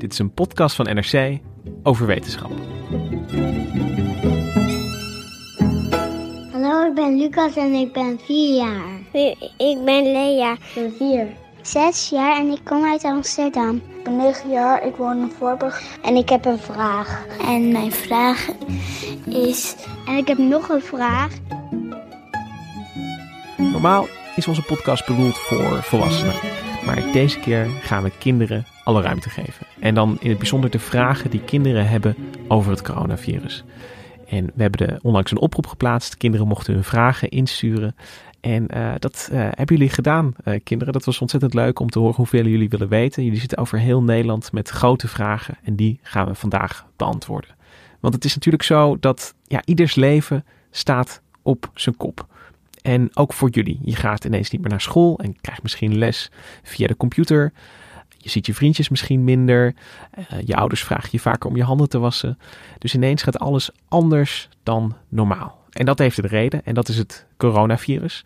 Dit is een podcast van NRC over wetenschap. Hallo, ik ben Lucas en ik ben vier jaar. Ik ben Lea. Ik ben vier. Zes jaar en ik kom uit Amsterdam. Ik ben negen jaar, ik woon in Voorburg. En ik heb een vraag. En mijn vraag is... En ik heb nog een vraag. Normaal is onze podcast bedoeld voor volwassenen. Maar deze keer gaan we kinderen alle ruimte geven. En dan in het bijzonder de vragen die kinderen hebben over het coronavirus. En we hebben onlangs een oproep geplaatst. Kinderen mochten hun vragen insturen. En uh, dat uh, hebben jullie gedaan, uh, kinderen. Dat was ontzettend leuk om te horen hoeveel jullie willen weten. Jullie zitten over heel Nederland met grote vragen. En die gaan we vandaag beantwoorden. Want het is natuurlijk zo dat ja, ieders leven staat op zijn kop. En ook voor jullie. Je gaat ineens niet meer naar school en krijgt misschien les via de computer. Je ziet je vriendjes misschien minder. Uh, je ouders vragen je vaker om je handen te wassen. Dus ineens gaat alles anders dan normaal. En dat heeft de reden. En dat is het coronavirus.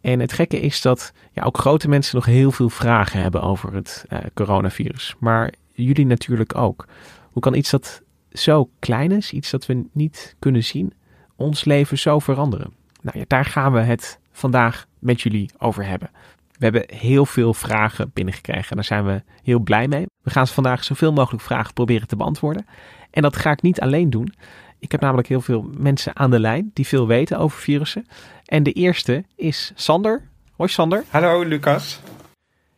En het gekke is dat ja, ook grote mensen nog heel veel vragen hebben over het uh, coronavirus. Maar jullie natuurlijk ook. Hoe kan iets dat zo klein is, iets dat we niet kunnen zien, ons leven zo veranderen? Nou ja, daar gaan we het vandaag met jullie over hebben. We hebben heel veel vragen binnengekregen en daar zijn we heel blij mee. We gaan vandaag zoveel mogelijk vragen proberen te beantwoorden. En dat ga ik niet alleen doen. Ik heb namelijk heel veel mensen aan de lijn die veel weten over virussen. En de eerste is Sander. Hoi Sander. Hallo Lucas.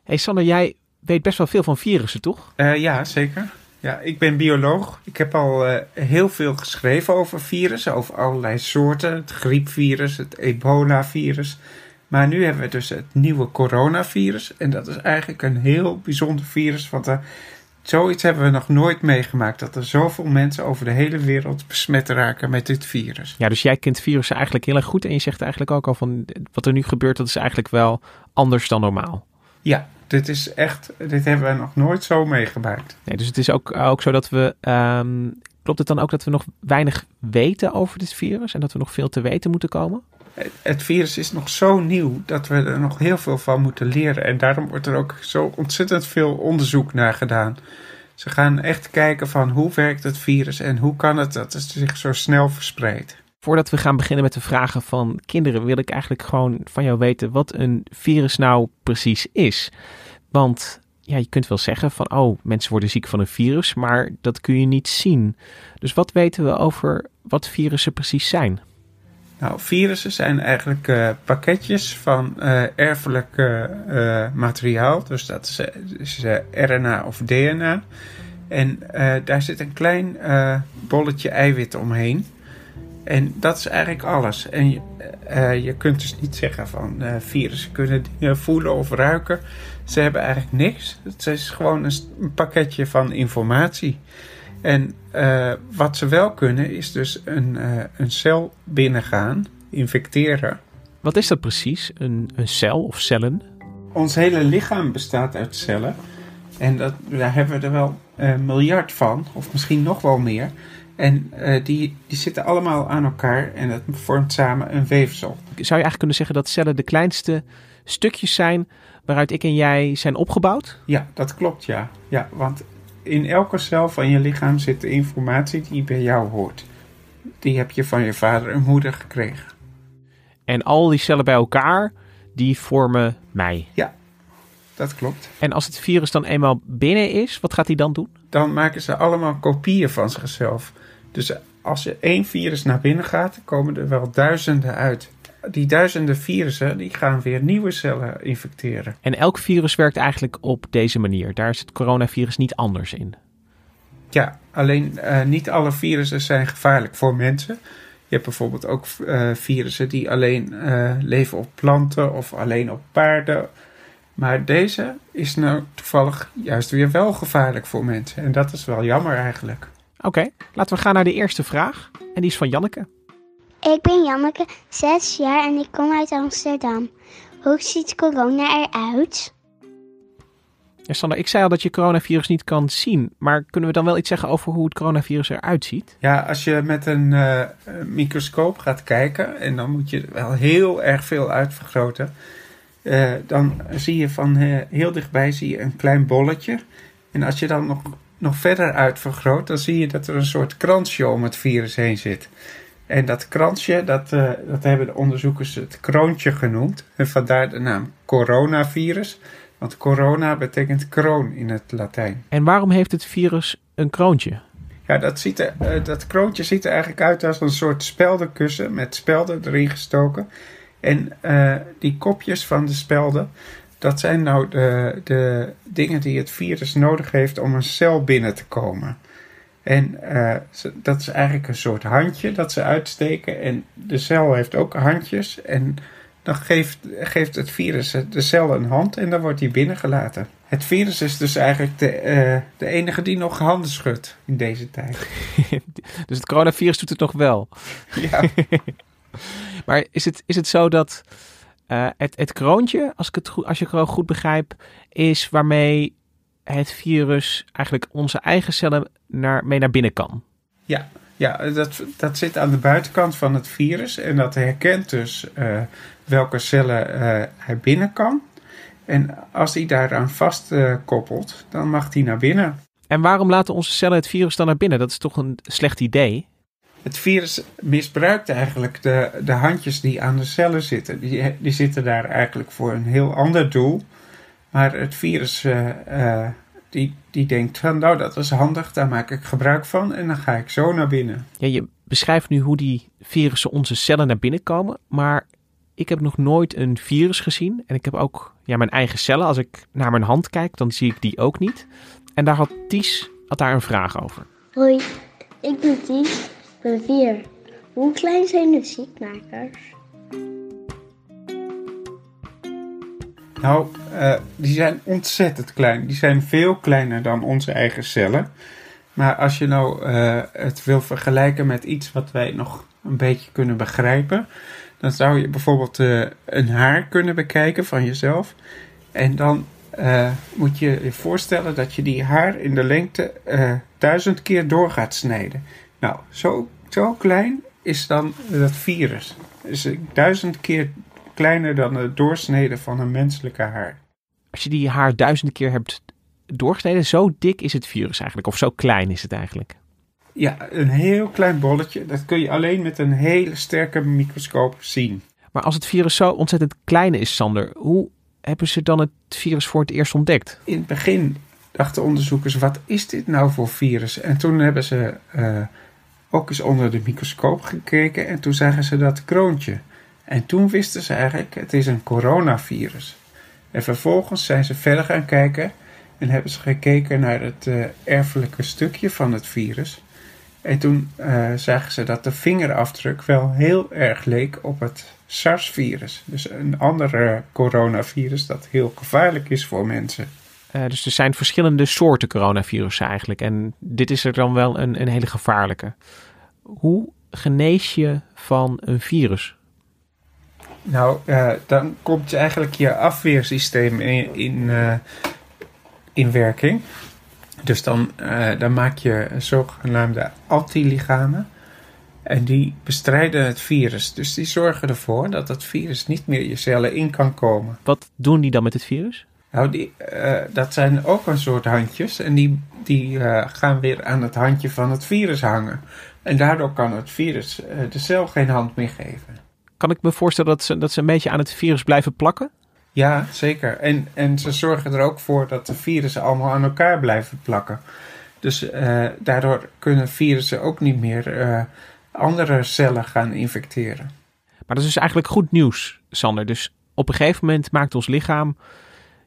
Hey Sander, jij weet best wel veel van virussen, toch? Uh, ja, zeker. Ja, ik ben bioloog. Ik heb al uh, heel veel geschreven over virussen, over allerlei soorten. Het griepvirus, het ebola-virus. Maar nu hebben we dus het nieuwe coronavirus. En dat is eigenlijk een heel bijzonder virus. Want uh, zoiets hebben we nog nooit meegemaakt. Dat er zoveel mensen over de hele wereld besmet raken met dit virus. Ja, dus jij kent virussen eigenlijk heel erg goed. En je zegt eigenlijk ook al van wat er nu gebeurt, dat is eigenlijk wel anders dan normaal. Ja, dit is echt, dit hebben we nog nooit zo meegemaakt. Nee, dus het is ook, ook zo dat we, um, klopt het dan ook dat we nog weinig weten over dit virus en dat we nog veel te weten moeten komen? Het, het virus is nog zo nieuw dat we er nog heel veel van moeten leren en daarom wordt er ook zo ontzettend veel onderzoek naar gedaan. Ze gaan echt kijken van hoe werkt het virus en hoe kan het dat het zich zo snel verspreidt. Voordat we gaan beginnen met de vragen van kinderen, wil ik eigenlijk gewoon van jou weten wat een virus nou precies is. Want ja, je kunt wel zeggen van, oh, mensen worden ziek van een virus, maar dat kun je niet zien. Dus wat weten we over wat virussen precies zijn? Nou, virussen zijn eigenlijk uh, pakketjes van uh, erfelijk uh, materiaal. Dus dat is, is RNA of DNA. En daar zit een klein bolletje eiwit omheen. En dat is eigenlijk alles. En je, uh, je kunt dus niet zeggen van uh, virussen kunnen dingen voelen of ruiken. Ze hebben eigenlijk niks. Het is gewoon een pakketje van informatie. En uh, wat ze wel kunnen is dus een, een cel binnengaan, infecteren. Wat is dat precies, een, een cel of cellen? Ons hele lichaam bestaat uit cellen. En dat, daar hebben we er wel een miljard van, of misschien nog wel meer. En uh, die, die zitten allemaal aan elkaar en dat vormt samen een weefsel. Zou je eigenlijk kunnen zeggen dat cellen de kleinste stukjes zijn waaruit ik en jij zijn opgebouwd? Ja, dat klopt ja. ja want in elke cel van je lichaam zit de informatie die bij jou hoort. Die heb je van je vader en moeder gekregen. En al die cellen bij elkaar, die vormen mij. Ja, dat klopt. En als het virus dan eenmaal binnen is, wat gaat hij dan doen? Dan maken ze allemaal kopieën van zichzelf. Dus als je één virus naar binnen gaat, komen er wel duizenden uit. Die duizenden virussen die gaan weer nieuwe cellen infecteren. En elk virus werkt eigenlijk op deze manier. Daar is het coronavirus niet anders in. Ja, alleen uh, niet alle virussen zijn gevaarlijk voor mensen. Je hebt bijvoorbeeld ook uh, virussen die alleen uh, leven op planten of alleen op paarden. Maar deze is nou toevallig juist weer wel gevaarlijk voor mensen. En dat is wel jammer eigenlijk. Oké, laten we gaan naar de eerste vraag. En die is van Janneke. Ik ben Janneke, 6 jaar en ik kom uit Amsterdam. Hoe ziet corona eruit? Ja, Sander, ik zei al dat je coronavirus niet kan zien. Maar kunnen we dan wel iets zeggen over hoe het coronavirus eruit ziet? Ja, als je met een uh, microscoop gaat kijken, en dan moet je wel heel erg veel uitvergroten, uh, dan zie je van uh, heel dichtbij zie je een klein bolletje. En als je dan nog, nog verder uitvergroot, dan zie je dat er een soort kransje om het virus heen zit. En dat kransje, dat, uh, dat hebben de onderzoekers het kroontje genoemd. En vandaar de naam coronavirus. Want corona betekent kroon in het Latijn. En waarom heeft het virus een kroontje? Ja, dat, ziet er, uh, dat kroontje ziet er eigenlijk uit als een soort speldenkussen met spelden erin gestoken. En uh, die kopjes van de spelden, dat zijn nou de, de dingen die het virus nodig heeft om een cel binnen te komen. En uh, dat is eigenlijk een soort handje dat ze uitsteken. En de cel heeft ook handjes. En dan geeft, geeft het virus de cel een hand en dan wordt hij binnengelaten. Het virus is dus eigenlijk de, uh, de enige die nog handen schudt in deze tijd. dus het coronavirus doet het nog wel. Ja. maar is het, is het zo dat uh, het, het kroontje, als ik het goed, als je het goed begrijp, is waarmee het virus eigenlijk onze eigen cellen naar, mee naar binnen kan? Ja, ja dat, dat zit aan de buitenkant van het virus en dat herkent dus uh, welke cellen uh, hij binnen kan. En als hij daaraan vastkoppelt, dan mag hij naar binnen. En waarom laten onze cellen het virus dan naar binnen? Dat is toch een slecht idee? Het virus misbruikt eigenlijk de, de handjes die aan de cellen zitten. Die, die zitten daar eigenlijk voor een heel ander doel. Maar het virus uh, uh, die, die denkt van nou dat is handig, daar maak ik gebruik van en dan ga ik zo naar binnen. Ja, je beschrijft nu hoe die virussen onze cellen naar binnen komen, maar ik heb nog nooit een virus gezien en ik heb ook ja, mijn eigen cellen. Als ik naar mijn hand kijk, dan zie ik die ook niet. En daar had Ties had daar een vraag over. Hoi, ik ben Ties, ik ben vier. Hoe klein zijn de ziekmakers? Nou, uh, die zijn ontzettend klein. Die zijn veel kleiner dan onze eigen cellen. Maar als je nou uh, het wil vergelijken met iets wat wij nog een beetje kunnen begrijpen, dan zou je bijvoorbeeld uh, een haar kunnen bekijken van jezelf. En dan moet je je voorstellen dat je die haar in de lengte duizend keer door gaat snijden. Nou, zo, zo klein is dan dat virus. Dus duizend keer kleiner dan de doorsnede van een menselijke haar. Als je die haar duizenden keer hebt doorgesneden, zo dik is het virus eigenlijk, of zo klein is het eigenlijk? Ja, een heel klein bolletje. Dat kun je alleen met een hele sterke microscoop zien. Maar als het virus zo ontzettend klein is, Sander, hoe hebben ze dan het virus voor het eerst ontdekt? In het begin dachten onderzoekers, wat is dit nou voor virus? En toen hebben ze uh, ook eens onder de microscoop gekeken en toen zagen ze dat kroontje. En toen wisten ze eigenlijk, het is een coronavirus. En vervolgens zijn ze verder gaan kijken en hebben ze gekeken naar het uh, erfelijke stukje van het virus. En toen uh, zagen ze dat de vingerafdruk wel heel erg leek op het SARS-virus. Dus een ander coronavirus dat heel gevaarlijk is voor mensen. Uh, dus er zijn verschillende soorten coronavirussen eigenlijk. En dit is er dan wel een, een hele gevaarlijke. Hoe genees je van een virus? Nou, uh, dan komt eigenlijk je afweersysteem in, in, uh, in werking. Dus dan, dan maak je zogenaamde antilichamen. En die bestrijden het virus. Dus die zorgen ervoor dat het virus niet meer je cellen in kan komen. Wat doen die dan met het virus? Nou, die, dat zijn ook een soort handjes. En die, die gaan weer aan het handje van het virus hangen. En daardoor kan het virus de cel geen hand meer geven kan ik me voorstellen dat ze, dat ze een beetje aan het virus blijven plakken? Ja, zeker. En, en ze zorgen er ook voor dat de virussen allemaal aan elkaar blijven plakken. Dus daardoor kunnen virussen ook niet meer andere cellen gaan infecteren. Maar dat is dus eigenlijk goed nieuws, Sander. Dus op een gegeven moment maakt ons lichaam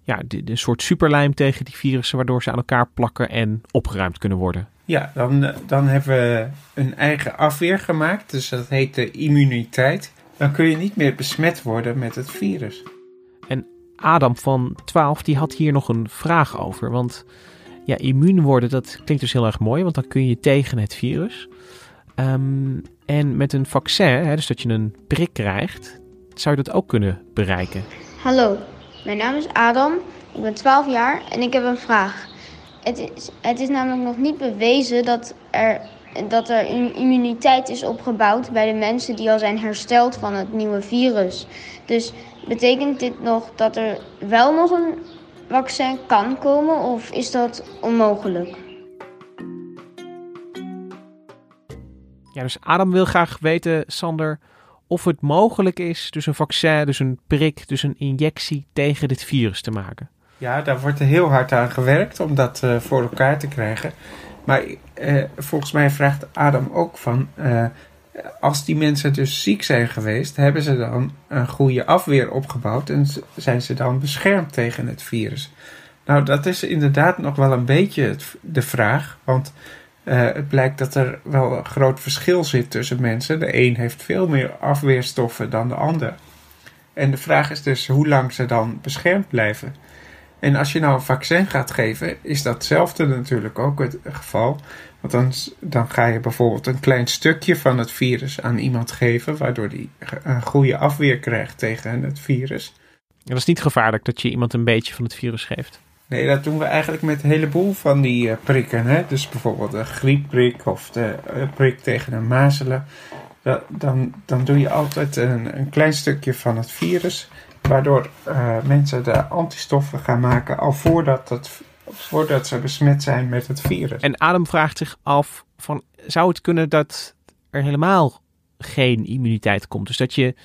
ja, een soort superlijm tegen die virussen, waardoor ze aan elkaar plakken en opgeruimd kunnen worden. Ja, dan, dan hebben we een eigen afweer gemaakt. Dus dat heet de immuniteit dan kun je niet meer besmet worden met het virus. En Adam van 12 die had hier nog een vraag over. Want ja, immuun worden, dat klinkt dus heel erg mooi, want dan kun je tegen het virus. Ehm, en met een vaccin, hè, dus dat je een prik krijgt, zou je dat ook kunnen bereiken. Hallo, mijn naam is Adam, ik ben 12 jaar en ik heb een vraag. Het is, het is namelijk nog niet bewezen dat er, dat er een immuniteit is opgebouwd bij de mensen die al zijn hersteld van het nieuwe virus. Dus betekent dit nog dat er wel nog een vaccin kan komen of is dat onmogelijk? Ja, dus Adam wil graag weten, Sander, of het mogelijk is dus een vaccin, dus een prik, dus een injectie tegen dit virus te maken. Ja, daar wordt heel hard aan gewerkt om dat uh, voor elkaar te krijgen. Maar uh, volgens mij vraagt Adam ook van, uh, als die mensen dus ziek zijn geweest, hebben ze dan een goede afweer opgebouwd en zijn ze dan beschermd tegen het virus? Nou, dat is inderdaad nog wel een beetje de vraag, want het blijkt dat er wel een groot verschil zit tussen mensen. De een heeft veel meer afweerstoffen dan de ander. En de vraag is dus hoe lang ze dan beschermd blijven. En als je nou een vaccin gaat geven, is datzelfde natuurlijk ook het geval. Want dan, dan ga je bijvoorbeeld een klein stukje van het virus aan iemand geven, waardoor die een goede afweer krijgt tegen het virus. En dat is niet gevaarlijk dat je iemand een beetje van het virus geeft. Nee, dat doen we eigenlijk met een heleboel van die uh, prikken. Hè? Dus bijvoorbeeld de griepprik of de uh, prik tegen de mazelen. Dat, dan, dan doe je altijd een, een klein stukje van het virus waardoor uh, mensen de antistoffen gaan maken al voordat, het, voordat ze besmet zijn met het virus. En Adam vraagt zich af: van, zou het kunnen dat er helemaal geen immuniteit komt? Dus dat je,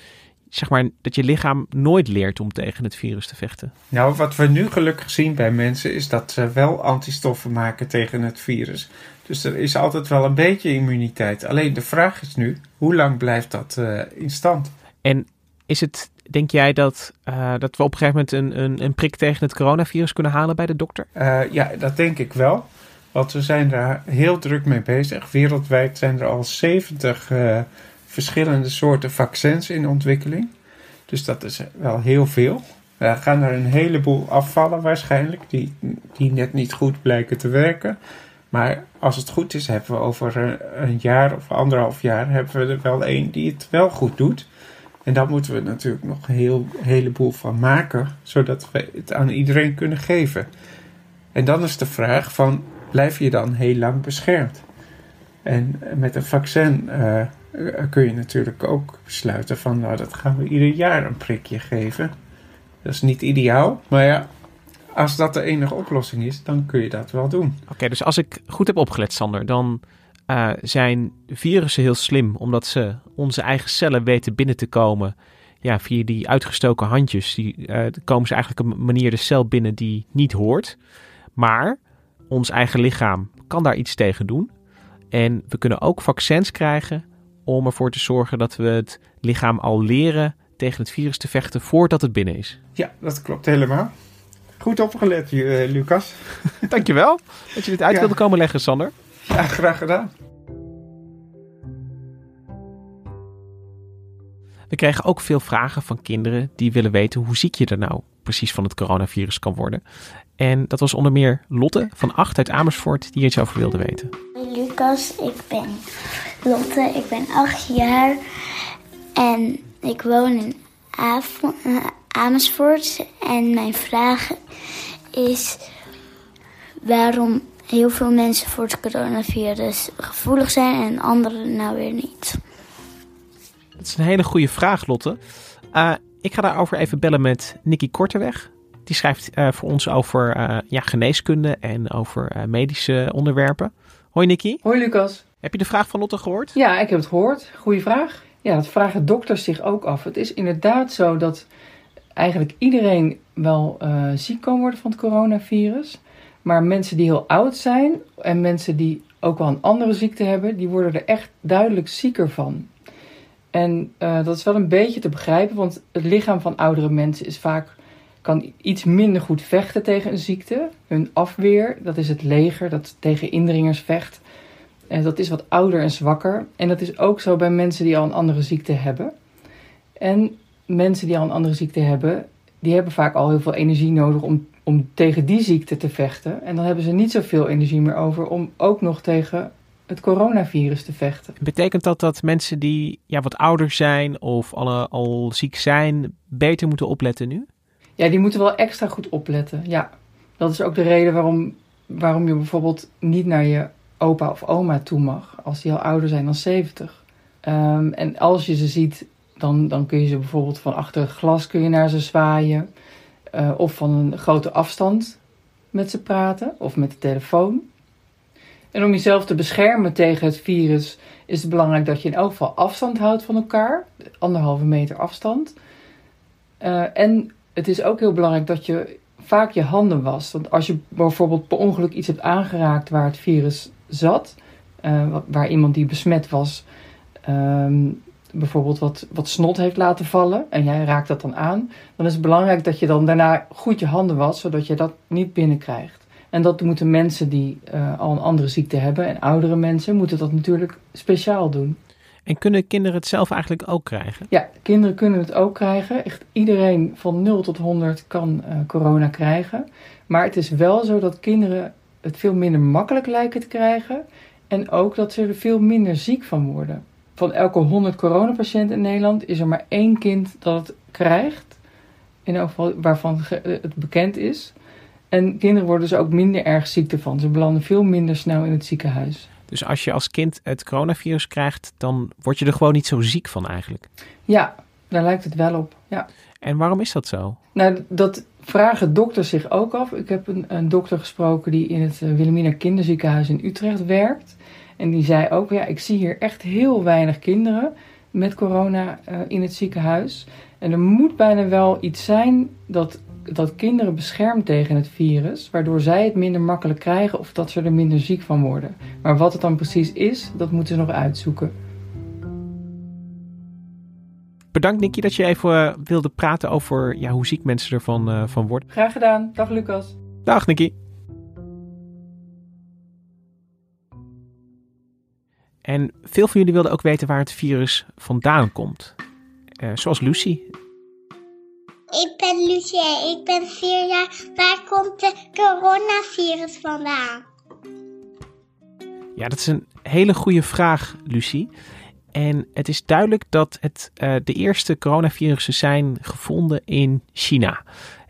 zeg maar, dat je lichaam nooit leert om tegen het virus te vechten? Nou, wat we nu gelukkig zien bij mensen is dat ze wel antistoffen maken tegen het virus. Dus er is altijd wel een beetje immuniteit. Alleen de vraag is nu: hoe lang blijft dat uh, in stand? En is het denk jij dat, uh, dat we op een gegeven moment een, een, een, prik tegen het coronavirus kunnen halen bij de dokter? Uh, ja, dat denk ik wel. Want we zijn daar heel druk mee bezig. Wereldwijd zijn er al 70 uh, verschillende soorten vaccins in ontwikkeling. Dus dat is wel heel veel. Er gaan er een heleboel afvallen waarschijnlijk, die, die net niet goed blijken te werken. Maar als het goed is, hebben we over een, jaar of anderhalf jaar hebben we er wel één die het wel goed doet. En daar moeten we natuurlijk nog een heel, heleboel van maken, zodat we het aan iedereen kunnen geven. En dan is de vraag van, blijf je dan heel lang beschermd? En met een vaccin uh, kun je natuurlijk ook besluiten van, nou dat gaan we ieder jaar een prikje geven. Dat is niet ideaal, maar ja, als dat de enige oplossing is, dan kun je dat wel doen. Oké, dus als ik goed heb opgelet, Sander, dan uh, zijn virussen heel slim, omdat ze onze eigen cellen weten binnen te komen. Ja, via die uitgestoken handjes, die, uh, komen ze eigenlijk een manier de cel binnen die niet hoort. Maar ons eigen lichaam kan daar iets tegen doen. En we kunnen ook vaccins krijgen om ervoor te zorgen dat we het lichaam al leren tegen het virus te vechten voordat het binnen is. Ja, dat klopt helemaal. Goed opgelet, uh, Lucas. Dankjewel dat je dit uit ja. wilde komen leggen, Sander. Ja, graag gedaan. We kregen ook veel vragen van kinderen die willen weten hoe ziek je er nou precies van het coronavirus kan worden. En dat was onder meer Lotte van 8 uit Amersfoort die iets over wilde weten. Lucas, ik ben Lotte, ik ben 8 jaar en ik woon in Amersfoort. En mijn vraag is waarom heel veel mensen voor het coronavirus gevoelig zijn en anderen nou weer niet. Dat is een hele goede vraag, Lotte. Uh, ik ga daarover even bellen met Nicky Korteweg. Die schrijft uh, voor ons over uh, ja, geneeskunde en over medische onderwerpen. Hoi Nicky. Hoi Lucas. Heb je de vraag van Lotte gehoord? Ja, ik heb het gehoord. Goeie vraag. Ja, dat vragen dokters zich ook af. Het is inderdaad zo dat eigenlijk iedereen wel ziek kan worden van het coronavirus. Maar mensen die heel oud zijn en mensen die ook wel een andere ziekte hebben, die worden er echt duidelijk zieker van. En uh, dat is wel een beetje te begrijpen, want het lichaam van oudere mensen is vaak, kan iets minder goed vechten tegen een ziekte. Hun afweer, dat is het leger dat tegen indringers vecht. En dat is wat ouder en zwakker. En dat is ook zo bij mensen die al een andere ziekte hebben. En mensen die al een andere ziekte hebben, die hebben vaak al heel veel energie nodig om, om tegen die ziekte te vechten. En dan hebben ze niet zoveel energie meer over om ook nog tegen het coronavirus te vechten. Betekent dat dat mensen die ja, wat ouder zijn of alle, al ziek zijn, beter moeten opletten nu? Ja, die moeten wel extra goed opletten. Ja, dat is ook de reden waarom, waarom je bijvoorbeeld niet naar je opa of oma toe mag als die al ouder zijn dan 70. Ehm, en als je ze ziet, dan, dan kun je ze bijvoorbeeld van achter het glas kun je naar ze zwaaien. Uh, of van een grote afstand met ze praten of met de telefoon. En om jezelf te beschermen tegen het virus is het belangrijk dat je in elk geval afstand houdt van elkaar. Anderhalve meter afstand. Uh, en het is ook heel belangrijk dat je vaak je handen wast. Want als je bijvoorbeeld per ongeluk iets hebt aangeraakt waar het virus zat, uh, waar iemand die besmet was, um, bijvoorbeeld wat, wat snot heeft laten vallen en jij raakt dat dan aan, dan is het belangrijk dat je dan daarna goed je handen wast, zodat je dat niet binnenkrijgt. En dat moeten mensen die uh, al een andere ziekte hebben en oudere mensen moeten dat natuurlijk speciaal doen. En kunnen kinderen het zelf eigenlijk ook krijgen? Ja, kinderen kunnen het ook krijgen. Echt iedereen van 0 tot 100 kan uh, corona krijgen. Maar het is wel zo dat kinderen het veel minder makkelijk lijken te krijgen. En ook dat ze er veel minder ziek van worden. Van elke 100 coronapatiënten in Nederland is er maar één kind dat het krijgt. In elk geval waarvan het bekend is. En kinderen worden dus ook minder erg ziek ervan. Ze belanden veel minder snel in het ziekenhuis. Dus als je als kind het coronavirus krijgt, dan word je er gewoon niet zo ziek van eigenlijk. Ja, daar lijkt het wel op. Ja. En waarom is dat zo? Nou, dat vragen dokters zich ook af. Ik heb een, een dokter gesproken die in het Wilhelmina Kinderziekenhuis in Utrecht werkt. En die zei ook, ja, ik zie hier echt heel weinig kinderen met corona uh, in het ziekenhuis. En er moet bijna wel iets zijn dat dat kinderen beschermt tegen het virus, waardoor zij het minder makkelijk krijgen of dat ze er minder ziek van worden. Maar wat het dan precies is, dat moeten ze nog uitzoeken. Bedankt Nicky dat je even uh, wilde praten over ja, hoe ziek mensen ervan uh, van worden. Graag gedaan. Dag Lucas. Dag Nicky. En veel van jullie wilden ook weten waar het virus vandaan komt. Uh, zoals Lucy, ik ben Lucie, ik ben vier jaar. Waar komt de coronavirus vandaan? Ja, dat is een hele goede vraag, Lucie. En het is duidelijk dat het uh, de eerste coronavirussen zijn gevonden in China.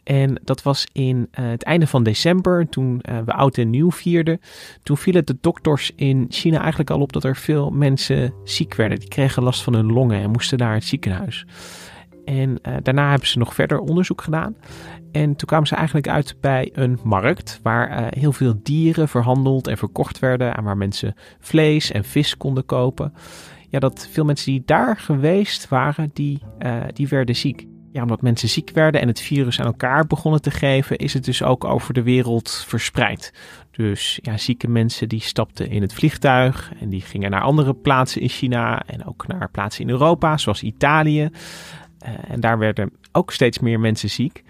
En dat was in uh, het einde van december, toen uh, we oud en nieuw vierden. Toen vielen de dokters in China eigenlijk al op dat er veel mensen ziek werden. Die kregen last van hun longen en moesten naar het ziekenhuis. En daarna hebben ze nog verder onderzoek gedaan. En toen kwamen ze eigenlijk uit bij een markt waar heel veel dieren verhandeld en verkocht werden. En waar mensen vlees en vis konden kopen. Ja, dat veel mensen die daar geweest waren, die, uh, die werden ziek. Ja, omdat mensen ziek werden en het virus aan elkaar begonnen te geven, is het dus ook over de wereld verspreid. Dus ja, zieke mensen die stapten in het vliegtuig en die gingen naar andere plaatsen in China en ook naar plaatsen in Europa, zoals Italië. Uh, en daar werden ook steeds meer mensen ziek.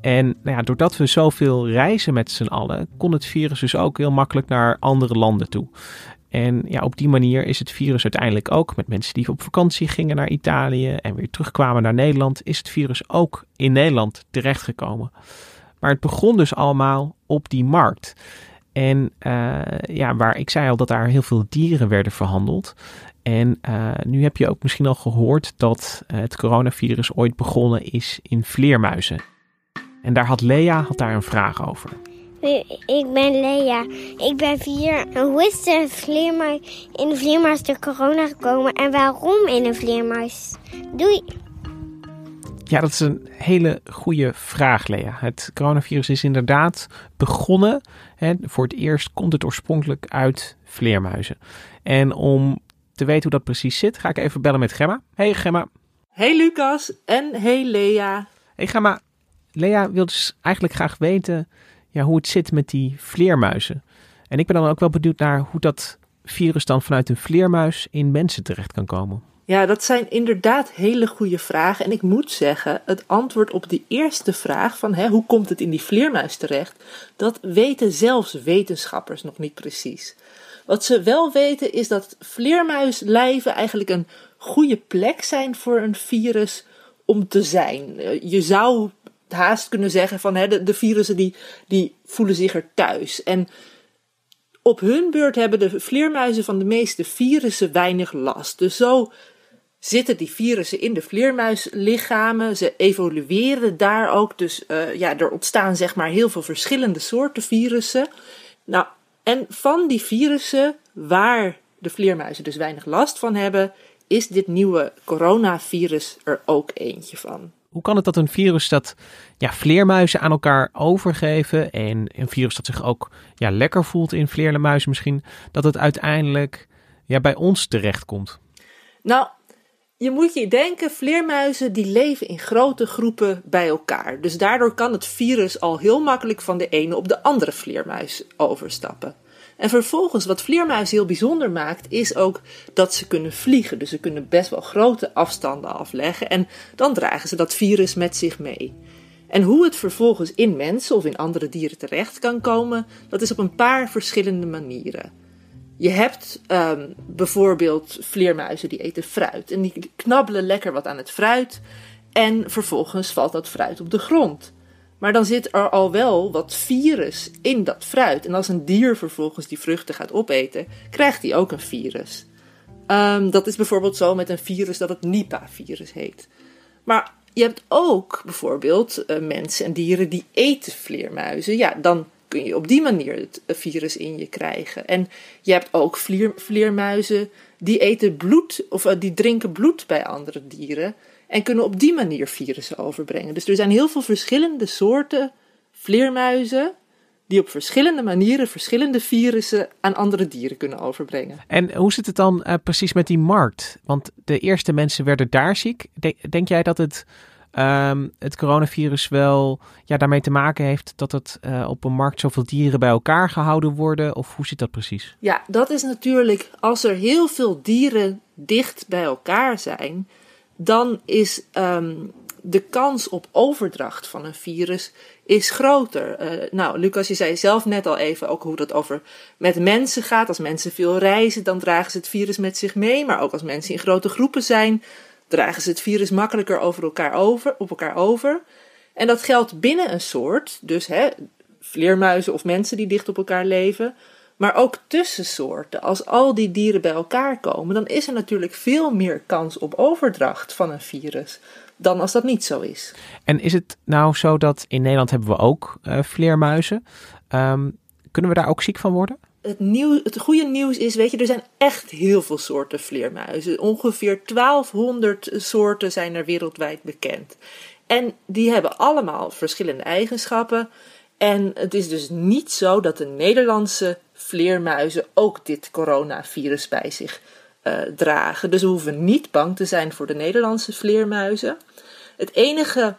En nou ja, doordat we zoveel reizen met z'n allen, kon het virus dus ook heel makkelijk naar andere landen toe. En ja, op die manier is het virus uiteindelijk ook met mensen die op vakantie gingen naar Italië en weer terugkwamen naar Nederland, is het virus ook in Nederland terechtgekomen. Maar het begon dus allemaal op die markt. En uh, ja, waar ik zei al dat daar heel veel dieren werden verhandeld. En uh, nu heb je ook misschien al gehoord dat uh, het coronavirus ooit begonnen is in vleermuizen. En daar had Lea had daar een vraag over. Ik ben Lea. Ik ben vier. En hoe is de vleermuis in de vleermuis de corona gekomen en waarom in een vleermuis? Doei. Ja, dat is een hele goede vraag, Lea. Het coronavirus is inderdaad begonnen. Hè, voor het eerst komt het oorspronkelijk uit vleermuizen. En om te weten hoe dat precies zit, ga ik even bellen met Gemma. Hey Gemma. Hey Lucas en hey Lea. Hey Gemma. Lea wil dus eigenlijk graag weten ja, hoe het zit met die vleermuizen. En ik ben dan ook wel benieuwd naar hoe dat virus dan vanuit een vleermuis in mensen terecht kan komen. Ja, dat zijn inderdaad hele goede vragen. En ik moet zeggen, het antwoord op die eerste vraag van hè, hoe komt het in die vleermuis terecht, dat weten zelfs wetenschappers nog niet precies. Wat ze wel weten is dat vleermuislijven eigenlijk een goede plek zijn voor een virus om te zijn. Je zou haast kunnen zeggen van hè, de, virussen die, die voelen zich er thuis. En op hun beurt hebben de vleermuizen van de meeste virussen weinig last. Dus zo zitten die virussen in de vleermuislichamen. Ze evolueren daar ook. Dus uh, ja, er ontstaan zeg maar heel veel verschillende soorten virussen. Nou, en van die virussen waar de vleermuizen dus weinig last van hebben, is dit nieuwe coronavirus er ook eentje van. Hoe kan het dat een virus dat ja, vleermuizen aan elkaar overgeven en een virus dat zich ook ja, lekker voelt in vleermuizen misschien, dat het uiteindelijk ja, bij ons terechtkomt? Nou, je moet je denken, vleermuizen die leven in grote groepen bij elkaar. Dus daardoor kan het virus al heel makkelijk van de ene op de andere vleermuis overstappen. En vervolgens, wat vleermuizen heel bijzonder maakt, is ook dat ze kunnen vliegen. Dus ze kunnen best wel grote afstanden afleggen. En dan dragen ze dat virus met zich mee. En hoe het vervolgens in mensen of in andere dieren terecht kan komen, dat is op een paar verschillende manieren. Je hebt um, bijvoorbeeld vleermuizen die eten fruit. En die knabbelen lekker wat aan het fruit. En vervolgens valt dat fruit op de grond. Maar dan zit er al wel wat virus in dat fruit. En als een dier vervolgens die vruchten gaat opeten, krijgt hij ook een virus. Um, dat is bijvoorbeeld zo met een virus dat het Nipah-virus heet. Maar je hebt ook bijvoorbeeld uh, mensen en dieren die eten vleermuizen. Ja, dan kun je op die manier het virus in je krijgen. En je hebt ook vleer, vleermuizen die eten bloed of uh, die drinken bloed bij andere dieren en kunnen op die manier virussen overbrengen. Dus er zijn heel veel verschillende soorten vleermuizen die op verschillende manieren verschillende virussen aan andere dieren kunnen overbrengen. En hoe zit het dan uh, precies met die markt? Want de eerste mensen werden daar ziek. Denk jij dat het, um, het coronavirus wel ja, daarmee te maken heeft dat het uh, op een markt zoveel dieren bij elkaar gehouden worden? Of hoe zit dat precies? Ja, dat is natuurlijk als er heel veel dieren dicht bij elkaar zijn dan is um, de kans op overdracht van een virus is groter. Uh, nou, Lucas, je zei zelf net al even ook hoe dat over met mensen gaat. Als mensen veel reizen, dan dragen ze het virus met zich mee. Maar ook als mensen in grote groepen zijn, dragen ze het virus makkelijker over elkaar over, op elkaar over. En dat geldt binnen een soort, dus hè, vleermuizen of mensen die dicht op elkaar leven maar ook tussen soorten. Als al die dieren bij elkaar komen, dan is er natuurlijk veel meer kans op overdracht van een virus dan als dat niet zo is. En is het nou zo dat in Nederland hebben we ook uh, vleermuizen? Um, kunnen we daar ook ziek van worden? Het, nieuw, het goede nieuws is, weet je, er zijn echt heel veel soorten vleermuizen. Ongeveer 1200 soorten zijn er wereldwijd bekend. En die hebben allemaal verschillende eigenschappen. En het is dus niet zo dat de Nederlandse vleermuizen ook dit coronavirus bij zich uh, dragen. Dus we hoeven niet bang te zijn voor de Nederlandse vleermuizen. Het enige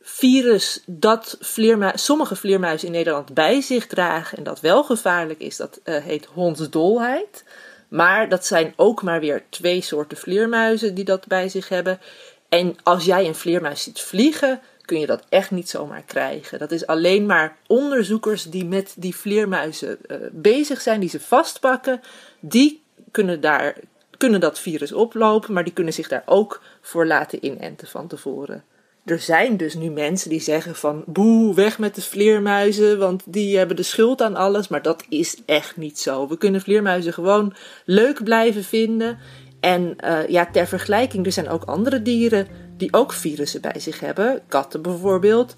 virus dat vleermu sommige vleermuizen in Nederland bij zich dragen en dat wel gevaarlijk is, dat uh, heet hondsdolheid. Maar dat zijn ook maar weer twee soorten vleermuizen die dat bij zich hebben. En als jij een vleermuis ziet vliegen, kun je dat echt niet zomaar krijgen. Dat is alleen maar onderzoekers die met die vleermuizen uh, bezig zijn, die ze vastpakken, die kunnen, daar, kunnen dat virus oplopen, maar die kunnen zich daar ook voor laten inenten van tevoren. Er zijn dus nu mensen die zeggen van boe, weg met de vleermuizen, want die hebben de schuld aan alles. Maar dat is echt niet zo. We kunnen vleermuizen gewoon leuk blijven vinden. En uh, ja, ter vergelijking, er zijn ook andere dieren die ook virussen bij zich hebben, katten bijvoorbeeld.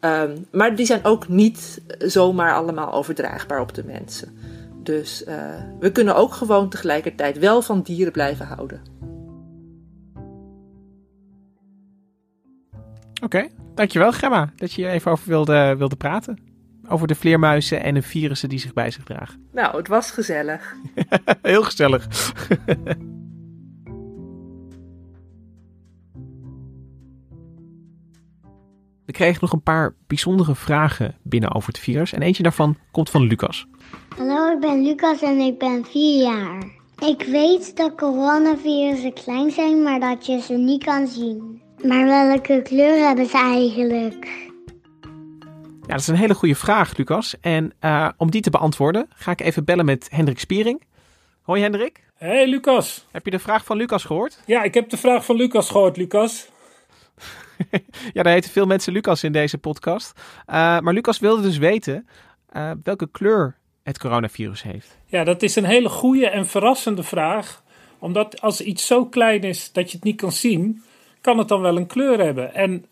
Um, maar die zijn ook niet zomaar allemaal overdraagbaar op de mensen. Dus uh, we kunnen ook gewoon tegelijkertijd wel van dieren blijven houden. Oké, okay, dankjewel Gemma dat je hier even over wilde, wilde praten. Over de vleermuizen en de virussen die zich bij zich dragen. Nou, het was gezellig. Heel gezellig. We kregen nog een paar bijzondere vragen binnen over het virus. En eentje daarvan komt van Lucas. Hallo, ik ben Lucas en ik ben vier jaar. Ik weet dat coronavirussen klein zijn, maar dat je ze niet kan zien. Maar welke kleur hebben ze eigenlijk? Ja, dat is een hele goede vraag, Lucas. En uh, om die te beantwoorden ga ik even bellen met Hendrik Spiering. Hoi Hendrik. Hey Lucas. Heb je de vraag van Lucas gehoord? Ja, ik heb de vraag van Lucas gehoord, Lucas. ja, daar heten veel mensen Lucas in deze podcast. Uh, maar Lucas wilde dus weten uh, welke kleur het coronavirus heeft. Ja, dat is een hele goede en verrassende vraag. Omdat als iets zo klein is dat je het niet kan zien, kan het dan wel een kleur hebben. En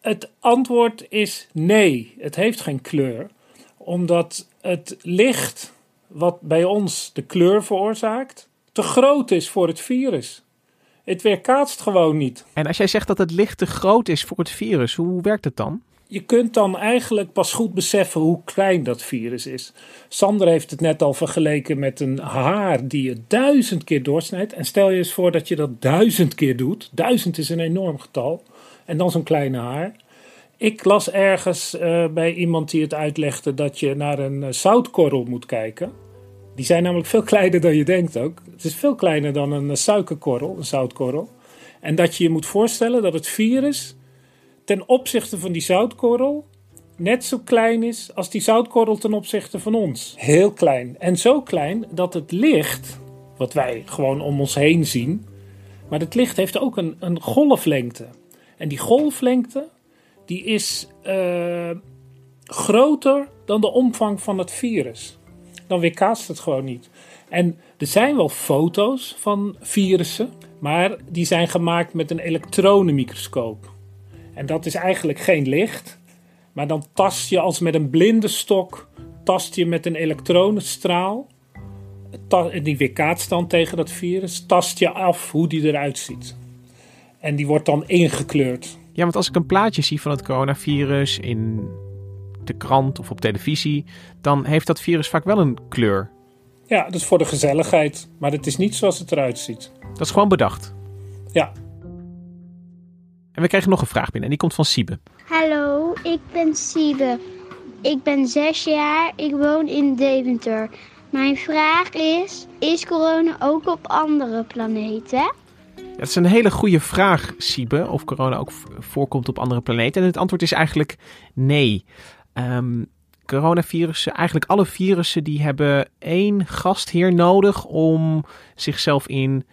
het antwoord is nee, het heeft geen kleur. Omdat het licht wat bij ons de kleur veroorzaakt, te groot is voor het virus. Het weerkaatst gewoon niet. En als jij zegt dat het licht te groot is voor het virus, hoe werkt het dan? Je kunt dan eigenlijk pas goed beseffen hoe klein dat virus is. Sander heeft het net al vergeleken met een haar die je duizend keer doorsnijdt. En stel je eens voor dat je dat duizend keer doet. Duizend is een enorm getal. En dan zo'n kleine haar. Ik las ergens uh, bij iemand die het uitlegde dat je naar een uh, zoutkorrel moet kijken. Die zijn namelijk veel kleiner dan je denkt ook. Het is veel kleiner dan een suikerkorrel, een zoutkorrel. En dat je je moet voorstellen dat het virus ten opzichte van die zoutkorrel net zo klein is als die zoutkorrel ten opzichte van ons. Heel klein. En zo klein dat het licht, wat wij gewoon om ons heen zien, maar het licht heeft ook een, een golflengte. En die golflengte, die is uh, groter dan de omvang van het virus dan weerkaatst het gewoon niet. En er zijn wel foto's van virussen, maar die zijn gemaakt met een elektronenmicroscoop. En dat is eigenlijk geen licht, maar dan tast je als met een blinde stok, tast je met een elektronenstraal, die weerkaatst dan tegen dat virus, tast je af hoe die eruit ziet. En die wordt dan ingekleurd. Ja, want als ik een plaatje zie van het coronavirus in de krant of op televisie, dan heeft dat virus vaak wel een kleur. Ja, dat is voor de gezelligheid, maar het is niet zoals het eruit ziet. Dat is gewoon bedacht. Ja. En we krijgen nog een vraag binnen en die komt van Siebe. Hallo, ik ben Siebe. Ik ben zes jaar, ik woon in Deventer. Mijn vraag is, is corona ook op andere planeten? Dat is een hele goede vraag, Siebe, of corona ook voorkomt op andere planeten. En het antwoord is eigenlijk nee. Um, coronavirussen, eigenlijk alle virussen, die hebben één gastheer nodig om zichzelf in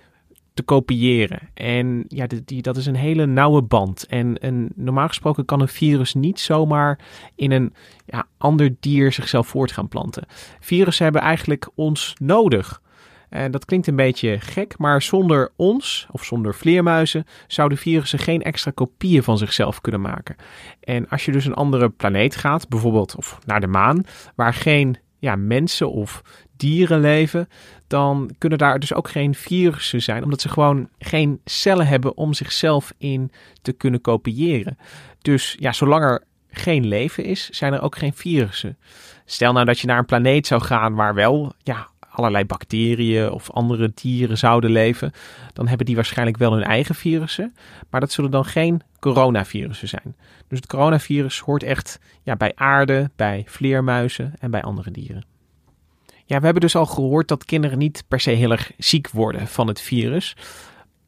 te kopiëren. En ja, die, dat is een hele nauwe band. En, normaal gesproken kan een virus niet zomaar in een ja, ander dier zichzelf voort gaan planten. Virussen hebben eigenlijk ons nodig. En dat klinkt een beetje gek, maar zonder ons of zonder vleermuizen zouden virussen geen extra kopieën van zichzelf kunnen maken. En als je dus een andere planeet gaat, bijvoorbeeld of naar de maan, waar geen ja, mensen of dieren leven, dan kunnen daar dus ook geen virussen zijn, omdat ze gewoon geen cellen hebben om zichzelf in te kunnen kopiëren. Dus ja, zolang er geen leven is, zijn er ook geen virussen. Stel nou dat je naar een planeet zou gaan waar wel ja, allerlei bacteriën of andere dieren zouden leven, dan hebben die waarschijnlijk wel hun eigen virussen, maar dat zullen dan geen coronavirussen zijn. Dus het coronavirus hoort echt ja, bij aarde, bij vleermuizen en bij andere dieren. Ja, we hebben dus al gehoord dat kinderen niet per se heel erg ziek worden van het virus.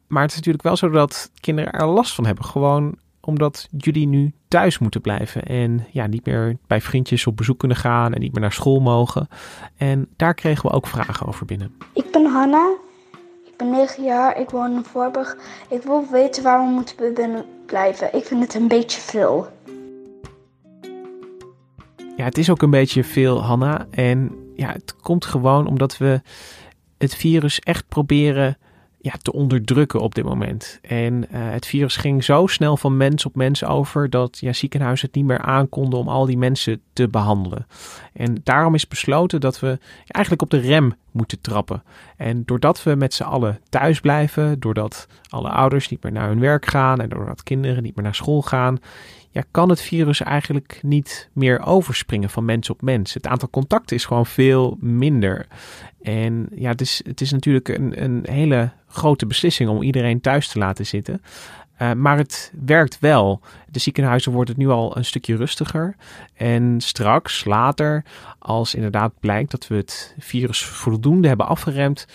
Maar het is natuurlijk wel zo dat kinderen er last van hebben. Gewoon omdat jullie nu thuis moeten blijven en ja, niet meer bij vriendjes op bezoek kunnen gaan en niet meer naar school mogen. En daar kregen we ook vragen over binnen. Ik ben Hanna, ik ben 9 jaar, ik woon in Voorburg. Ik wil weten waar we moeten binnen blijven. Ik vind het een beetje veel. Ja, het is ook een beetje veel, Hanna. En ja, het komt gewoon omdat we het virus echt proberen ja, te onderdrukken op dit moment. En uh, het virus ging zo snel van mens op mens over dat ja, ziekenhuizen het niet meer aankonden om al die mensen te behandelen. En daarom is besloten dat we eigenlijk op de rem moeten trappen. En doordat we met z'n allen thuis blijven, doordat alle ouders niet meer naar hun werk gaan en doordat kinderen niet meer naar school gaan, ja, kan het virus eigenlijk niet meer overspringen van mens op mens. Het aantal contacten is gewoon veel minder. En ja, het is, het is natuurlijk een, een hele grote beslissing om iedereen thuis te laten zitten. Uh, maar het werkt wel. De ziekenhuizen wordt het nu al een stukje rustiger. En straks, later, als inderdaad blijkt dat we het virus voldoende hebben afgeremd,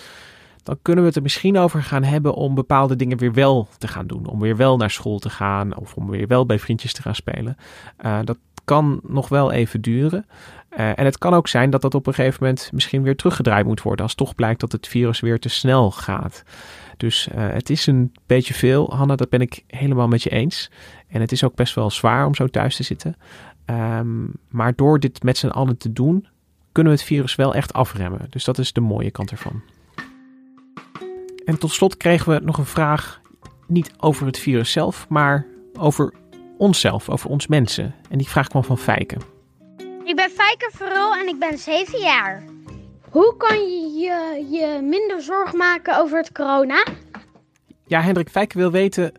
dan kunnen we het er misschien over gaan hebben om bepaalde dingen weer wel te gaan doen. Om weer wel naar school te gaan of om weer wel bij vriendjes te gaan spelen. Uh, dat kan nog wel even duren. Uh, en het kan ook zijn dat dat op een gegeven moment misschien weer teruggedraaid moet worden als toch blijkt dat het virus weer te snel gaat. Dus uh, het is een beetje veel. Hanna, dat ben ik helemaal met je eens. En het is ook best wel zwaar om zo thuis te zitten. Um, maar door dit met z'n allen te doen, kunnen we het virus wel echt afremmen. Dus dat is de mooie kant ervan. En tot slot kregen we nog een vraag, niet over het virus zelf, maar over onszelf, over ons mensen. En die vraag kwam van Fijke. Ik ben Fijke Verrul en ik ben 7 jaar. Hoe kan je, je je minder zorgen maken over het corona? Ja, Hendrik Fijke wil weten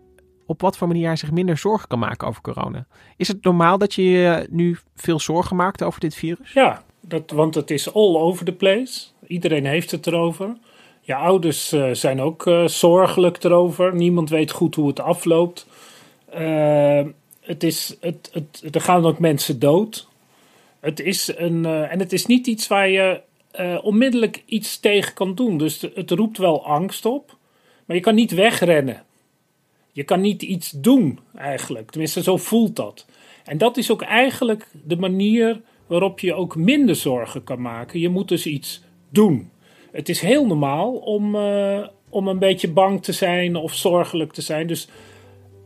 op wat voor manier hij zich minder zorgen kan maken over corona. Is het normaal dat je je nu veel zorgen maakt over dit virus? Ja, dat, want het is all over the place. Iedereen heeft het erover. Je ouders uh, zijn ook uh, zorgelijk erover. Niemand weet goed hoe het afloopt. Uh, het is, het, het, er gaan ook mensen dood. Het is een, en het is niet iets waar je onmiddellijk iets tegen kan doen. Dus het roept wel angst op. Maar je kan niet wegrennen. Je kan niet iets doen eigenlijk. Tenminste, zo voelt dat. En dat is ook eigenlijk de manier waarop je ook minder zorgen kan maken. Je moet dus iets doen. Het is heel normaal om, uh, om een beetje bang te zijn of zorgelijk te zijn. Dus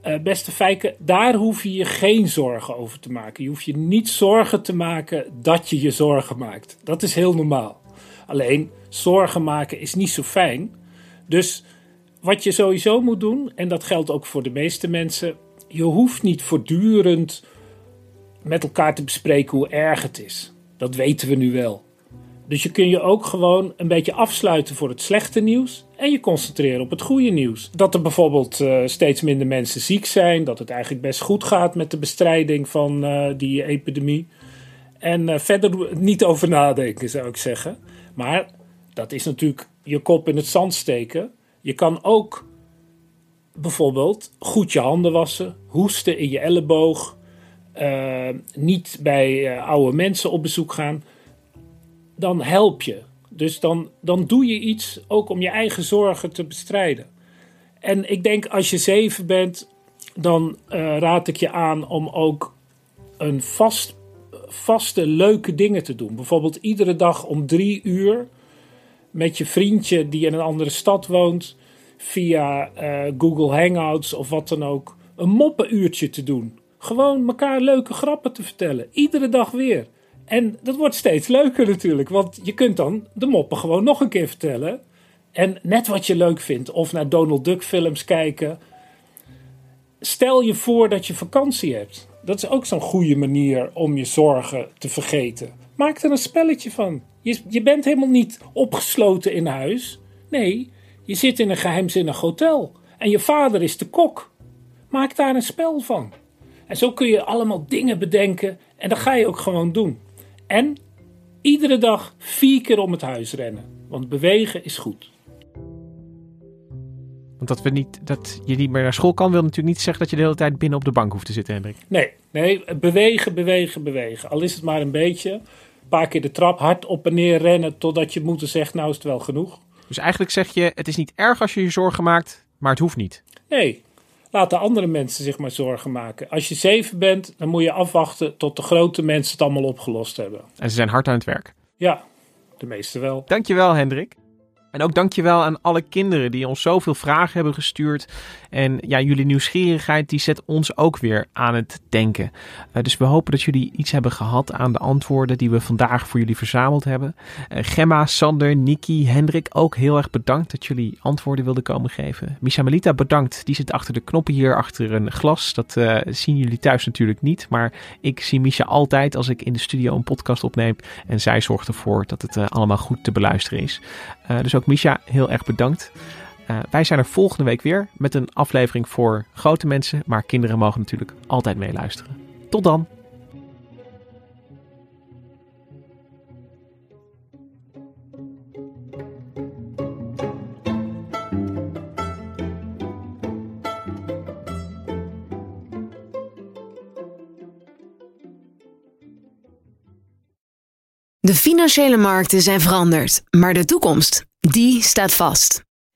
uh, beste Fijke, daar hoef je je geen zorgen over te maken. Je hoeft je niet zorgen te maken dat je je zorgen maakt. Dat is heel normaal. Alleen, zorgen maken is niet zo fijn. Dus wat je sowieso moet doen, en dat geldt ook voor de meeste mensen, je hoeft niet voortdurend met elkaar te bespreken hoe erg het is. Dat weten we nu wel. Dus je kun je ook gewoon een beetje afsluiten voor het slechte nieuws en je concentreren op het goede nieuws. Dat er bijvoorbeeld uh, steeds minder mensen ziek zijn, dat het eigenlijk best goed gaat met de bestrijding van uh, die epidemie. En uh, verder niet over nadenken, zou ik zeggen. Maar dat is natuurlijk je kop in het zand steken. Je kan ook bijvoorbeeld goed je handen wassen, hoesten in je elleboog, niet bij oude mensen op bezoek gaan, dan help je. Dus dan, dan doe je iets ook om je eigen zorgen te bestrijden. En ik denk als je zeven bent, dan uh, raad ik je aan om ook een vast, vaste leuke dingen te doen. Bijvoorbeeld iedere dag om drie uur met je vriendje die in een andere stad woont, via Google Hangouts of wat dan ook, een moppenuurtje te doen. Gewoon elkaar leuke grappen te vertellen. Iedere dag weer. En dat wordt steeds leuker natuurlijk. Want je kunt dan de moppen gewoon nog een keer vertellen. En net wat je leuk vindt. Of naar Donald Duck films kijken. Stel je voor dat je vakantie hebt. Dat is ook zo'n goede manier om je zorgen te vergeten. Maak er een spelletje van. Je, je bent helemaal niet opgesloten in huis. Nee, je zit in een geheimzinnig hotel. En je vader is de kok. Maak daar een spel van. En zo kun je allemaal dingen bedenken en dat ga je ook gewoon doen. En iedere dag vier keer om het huis rennen, want bewegen is goed. Want dat, we niet, dat je niet meer naar school kan, wil natuurlijk niet zeggen dat je de hele tijd binnen op de bank hoeft te zitten, Hendrik. Nee, nee, bewegen, bewegen, bewegen. Al is het maar een beetje. Een paar keer de trap hard op en neer rennen totdat je moeder zegt, nou is het wel genoeg. Dus eigenlijk zeg je, het is niet erg als je je zorgen maakt, maar het hoeft niet. Nee, laten andere mensen zich maar zorgen maken. Als je zeven bent, dan moet je afwachten tot de grote mensen het allemaal opgelost hebben. En ze zijn hard aan het werk. Ja, de meeste wel. Dankjewel, Hendrik. En ook dankjewel aan alle kinderen die ons zoveel vragen hebben gestuurd. En ja, jullie nieuwsgierigheid die zet ons ook weer aan het denken. Uh, dus we hopen dat jullie iets hebben gehad aan de antwoorden die we vandaag voor jullie verzameld hebben. Uh, Gemma, Sander, Niki, Hendrik, ook heel erg bedankt dat jullie antwoorden wilden komen geven. Misha Melita, bedankt. Die zit achter de knoppen hier, achter een glas. Dat uh, zien jullie thuis natuurlijk niet. Maar ik zie Misha altijd als ik in de studio een podcast opneem. En zij zorgt ervoor dat het allemaal goed te beluisteren is. dus ook Misha, heel erg bedankt. Uh, wij zijn er volgende week weer met een aflevering voor grote mensen, maar kinderen mogen natuurlijk altijd meeluisteren. Tot dan! De financiële markten zijn veranderd, maar de toekomst, die staat vast.